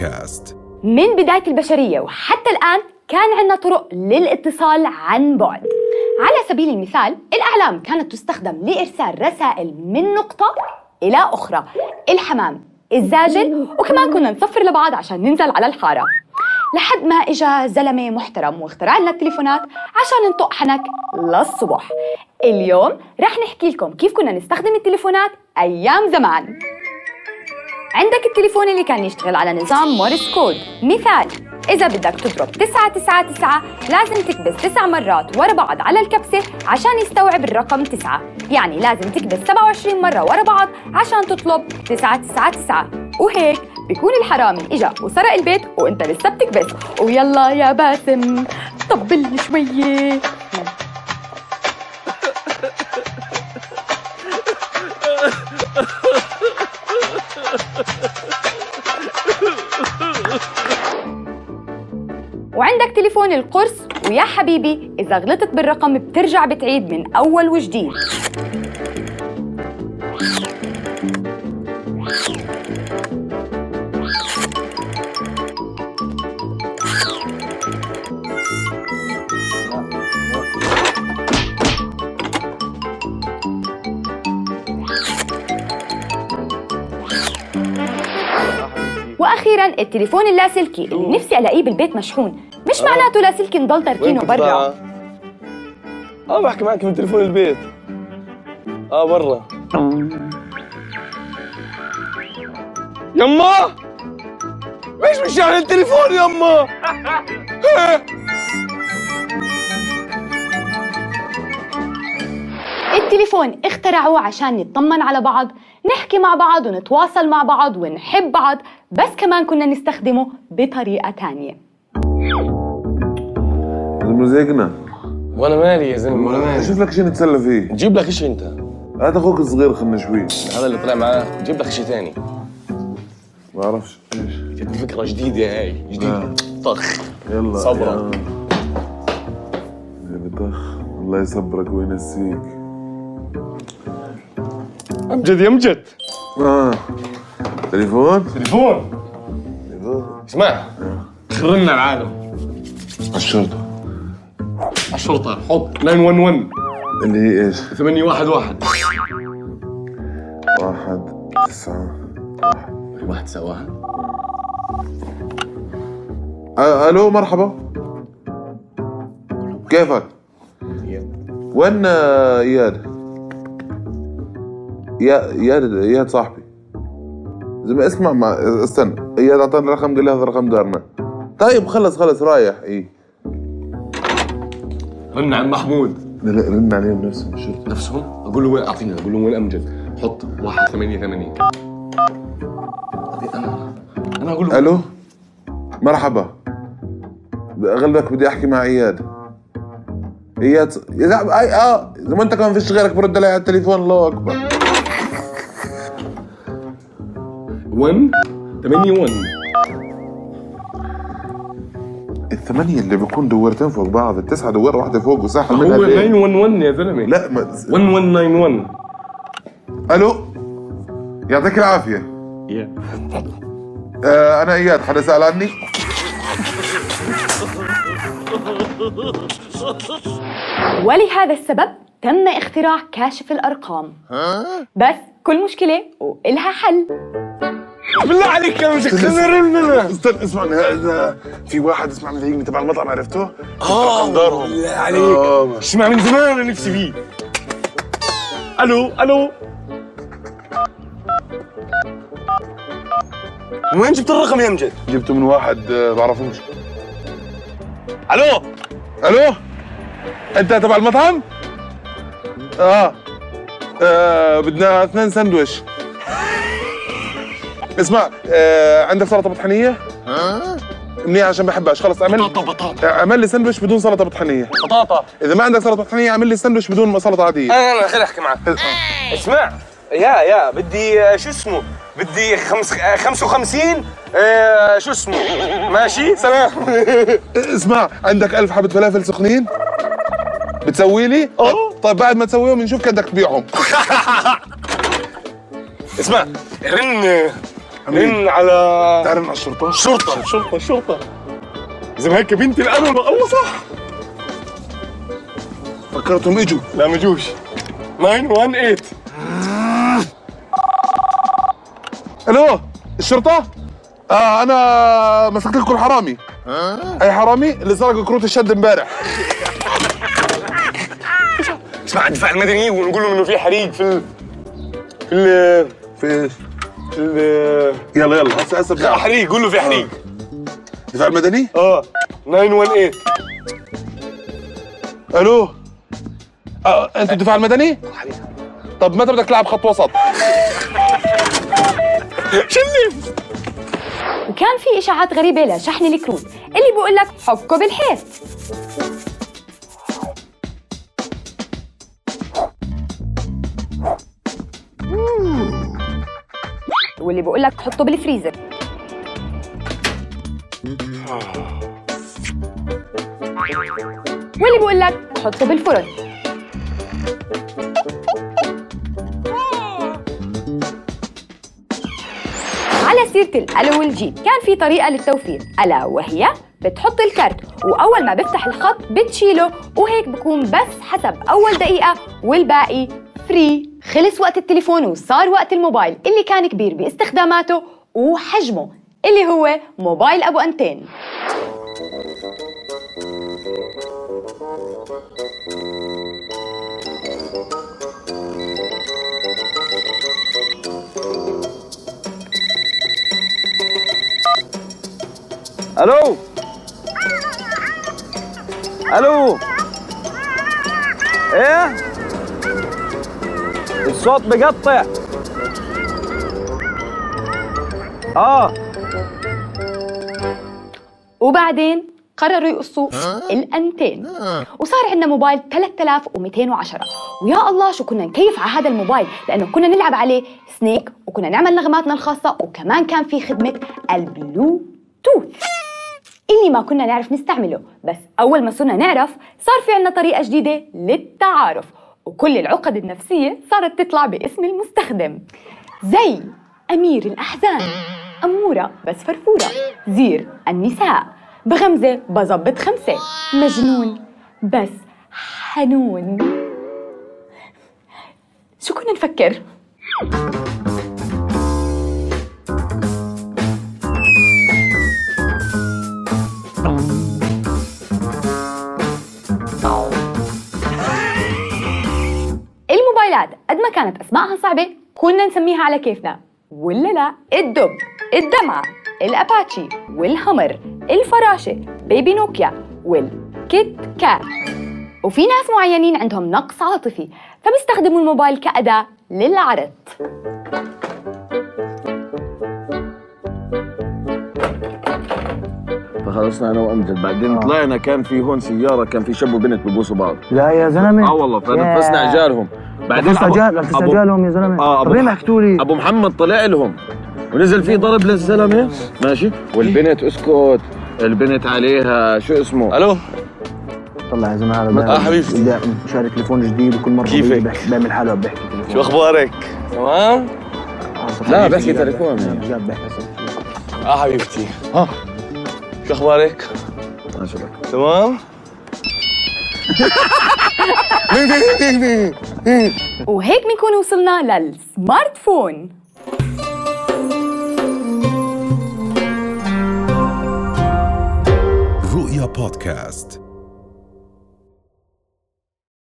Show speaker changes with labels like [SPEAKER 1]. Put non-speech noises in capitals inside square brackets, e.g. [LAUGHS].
[SPEAKER 1] بودكاست.
[SPEAKER 2] من بداية البشرية وحتى الآن كان عندنا طرق للاتصال عن بعد. على سبيل المثال الأعلام كانت تستخدم لإرسال رسائل من نقطة إلى أخرى. الحمام الزاجل وكمان كنا نصفر لبعض عشان ننزل على الحارة. لحد ما إجا زلمة محترم واخترع لنا التليفونات عشان نطق حنك للصبح. اليوم رح نحكي لكم كيف كنا نستخدم التليفونات أيام زمان. عندك التليفون اللي كان يشتغل على نظام مورس كود. مثال إذا بدك تضرب 999 لازم تكبس تسع مرات ورا بعض على الكبسة عشان يستوعب الرقم 9 يعني لازم تكبس 27 مرة ورا بعض عشان تطلب 999 وهيك بيكون الحرامي إجا وسرق البيت وإنت لسه بتكبس. ويلا يا باسم طبل لي [LAUGHS] وعندك تليفون القرص؟ ويا حبيبي إذا غلطت بالرقم بترجع بتعيد من أول وجديد. وأخيرا التليفون اللاسلكي اللي نفسي ألاقيه بالبيت مشحون. مش معناته لاسلكي نضل تاركينه برا.
[SPEAKER 3] آه بحكي معك من تليفون البيت. آه برا. يما! ليش مش يعني التليفون يما؟ [LAUGHS]
[SPEAKER 2] التليفون اخترعوه عشان نطمن على بعض نحكي مع بعض ونتواصل مع بعض ونحب بعض بس كمان كنا نستخدمه بطريقة تانية.
[SPEAKER 4] مزيقنا
[SPEAKER 3] وأنا مالي يا زلمة؟ وأنا مالي.
[SPEAKER 4] شوف لك شيء نتسلى فيه.
[SPEAKER 3] جيب لك شيء أنت.
[SPEAKER 4] هات أخوك الصغير خلنا شوي.
[SPEAKER 3] هذا اللي طلع معاه. جيب لك شيء ثاني
[SPEAKER 4] ما أعرفش. إيش؟
[SPEAKER 3] جتني فكرة جديدة هاي. جديدة. طخ.
[SPEAKER 4] يلا
[SPEAKER 3] صبرا.
[SPEAKER 4] يا- يا بطخ. الله يصبرك وينسيك.
[SPEAKER 3] امجد يا امجد
[SPEAKER 4] آه. تليفون؟
[SPEAKER 3] تليفون. اسمع. خرنا العالم.
[SPEAKER 4] الشرطة.
[SPEAKER 3] الشرطة. حط. 911
[SPEAKER 4] اللي هي إيش؟
[SPEAKER 3] 811
[SPEAKER 4] واحد تسعة
[SPEAKER 3] واحد. سواها
[SPEAKER 4] آه، ألو مرحبا. كيفك؟ وين آه، إياد؟ يا اياد اياد صاحبي. زلمة اسمع ما استنى اياد اعطاني رقم قال لي هذا رقم دارنا. طيب خلص خلص رايح. إي.
[SPEAKER 3] رن عن محمود.
[SPEAKER 4] رن عليهم نفسهم الشرطة
[SPEAKER 3] نفسهم أقول له وين؟ أعطيني أقول له وين امجد حط 188 أنا أنا أقول له.
[SPEAKER 4] ألو؟ مرحبا. اغلبك بدي أحكي مع اياد اياد يا أي آه اذا ما أنت كمان فيش غيرك برد علي على التليفون الله أكبر.
[SPEAKER 3] 1 81
[SPEAKER 4] الثمانية اللي بيكون دورتين فوق بعض التسعة دوار واحدة فوق وساحة
[SPEAKER 3] هو
[SPEAKER 4] منها بين.
[SPEAKER 3] 911 يا زلمة.
[SPEAKER 4] لا ما
[SPEAKER 3] 1191
[SPEAKER 4] ألو؟ يعطيك العافية.
[SPEAKER 3] يا.
[SPEAKER 4] آه أنا إياد حدا سأل عني
[SPEAKER 2] ولهذا السبب تم اختراع كاشف الأرقام. بس كل مشكلة وإلها حل.
[SPEAKER 3] بالله عليك يا مجد خلينا رننا
[SPEAKER 4] استنى اسمع هذا في واحد اسمع مزيقني تبع المطعم عرفته؟ آه.
[SPEAKER 3] بالله عليك
[SPEAKER 4] آه.
[SPEAKER 3] اسمع من زمان أنا نفسي فيه ألو ألو وين جبت الرقم يا أمجد؟
[SPEAKER 4] جبته من واحد آه، بعرفوش
[SPEAKER 3] ألو
[SPEAKER 4] ألو أنت تبع المطعم؟ آه, آه بدنا اثنين سندويش اسمع آه عندك سلطة بطحنيه؟ منيح عشان بحبهاش. خلص اعمل
[SPEAKER 3] بطاطا بطاطا.
[SPEAKER 4] اعمل لي سندويش بدون سلطة بطحنيه
[SPEAKER 3] بطاطا.
[SPEAKER 4] إذا ما عندك سلطة بطحنيه اعمل لي سندويش بدون سلطة عادية.
[SPEAKER 3] أنا أنا خليني أحكي معك. اسمع. يا يا بدي آه، شو اسمه؟ بدي خمس آه، 55 آه، شو اسمه؟ ماشي؟ سلام. [LAUGHS]
[SPEAKER 4] اسمع عندك ألف حبة فلافل سخنين؟ بتسوي لي؟
[SPEAKER 3] آه.
[SPEAKER 4] طيب بعد ما تسويهم نشوف كيف بدك تبيعهم. [LAUGHS]
[SPEAKER 3] اسمع رن رن على
[SPEAKER 4] تعرف على الشرطة؟
[SPEAKER 3] الشرطة الشرطة الشرطة إذا هيك بنتي الأمل. الله صح.
[SPEAKER 4] فكرتهم إجوا.
[SPEAKER 3] لا ما جوش 918
[SPEAKER 4] ألو الشرطة؟ آه أنا مسكت لكم الحرامي أي حرامي؟ اللي سرق كروت الشد امبارح.
[SPEAKER 3] اسمع الدفاع المدني ونقول لهم إنه في حريق في ال في ال
[SPEAKER 4] في يلا يلا هسه هسه
[SPEAKER 3] لا
[SPEAKER 4] بتعرف.
[SPEAKER 3] حريق قول له في حريق
[SPEAKER 4] الدفاع المدني؟
[SPEAKER 3] آه 918
[SPEAKER 4] ألو آه أنت الدفاع المدني؟ طب متى بدك تلعب خط وسط؟
[SPEAKER 3] شلف
[SPEAKER 2] وكان في إشاعات غريبة لشحن الكروت اللي بيقول لك حكه بالحيط واللي بيقول لك حطه بالفريزر. واللي بيقول لك حطه بالفرن. على سيرة الألو والجيت كان في طريقة للتوفير ألا وهي؟ بتحط الكارت وأول ما بفتح الخط بتشيله وهيك بكون بس حسب أول دقيقة والباقي فري خلص وقت التليفون وصار وقت الموبايل اللي كان كبير باستخداماته وحجمه اللي هو موبايل أبو أنتين.
[SPEAKER 1] ألو؟ ألو؟ إيه؟ الصوت بقطع آه.
[SPEAKER 2] وبعدين قرروا يقصوا الأنتين. وصار عندنا موبايل 3210 ويا الله شو كنا نكيف على هذا الموبايل؟ لأنه كنا نلعب عليه سنيك وكنا نعمل نغماتنا الخاصة وكمان كان في خدمة البلوتوث. اللي ما كنا نعرف نستعمله. بس أول ما صرنا نعرف صار في عنا طريقة جديدة للتعارف وكل العقد النفسية صارت تطلع باسم المستخدم. زي أمير الأحزان أمورة بس فرفورة زير النساء بغمزة بظبط خمسة مجنون بس حنون. شو كنا نفكر؟ قد ما كانت اسمائها صعبة كنا نسميها على كيفنا. ولا لا الدب الدمعة الأباتشي والهمر الفراشة بيبي نوكيا والكيت كات. وفي ناس معينين عندهم نقص عاطفي فبيستخدموا الموبايل كأداة للعرض.
[SPEAKER 1] فخلصنا أنا وامجد بعدين طلعنا كان في هون سيارة كان في شاب وبنت ببوسوا بعض.
[SPEAKER 5] لا يا زلمة.
[SPEAKER 1] آه والله فنفسنا. عجالهم بعدين
[SPEAKER 5] نفست
[SPEAKER 1] أبو-
[SPEAKER 5] عجال نفست
[SPEAKER 1] أبو-
[SPEAKER 5] عجالهم يا زلمة
[SPEAKER 1] آه
[SPEAKER 5] طب ليه ما
[SPEAKER 1] ابو
[SPEAKER 5] حكيتوا لي
[SPEAKER 1] أبو محمد طلع لهم ونزل فيه ضرب للزلمة ماشي والبنت اسكت البنت عليها شو اسمه ألو
[SPEAKER 5] طلع يا زلمة هذا
[SPEAKER 3] آه،
[SPEAKER 5] ده-
[SPEAKER 3] حبيبتي.
[SPEAKER 5] شاري تليفون جديد وكل مرة
[SPEAKER 3] كيفك؟
[SPEAKER 5] بيعمل حالة عم بيحكي تليفون
[SPEAKER 3] شو أخبارك؟ تمام؟
[SPEAKER 5] آه،.
[SPEAKER 1] لا، بحكي تليفون يعني.
[SPEAKER 5] جاب.
[SPEAKER 3] آه حبيبتي
[SPEAKER 1] ها
[SPEAKER 3] شو أخبارك؟
[SPEAKER 1] ما شو بك
[SPEAKER 3] تمام؟ [LAUGHS]
[SPEAKER 2] وهيك بنكون وصلنا للسمارت فون
[SPEAKER 6] رؤيا بودكاست.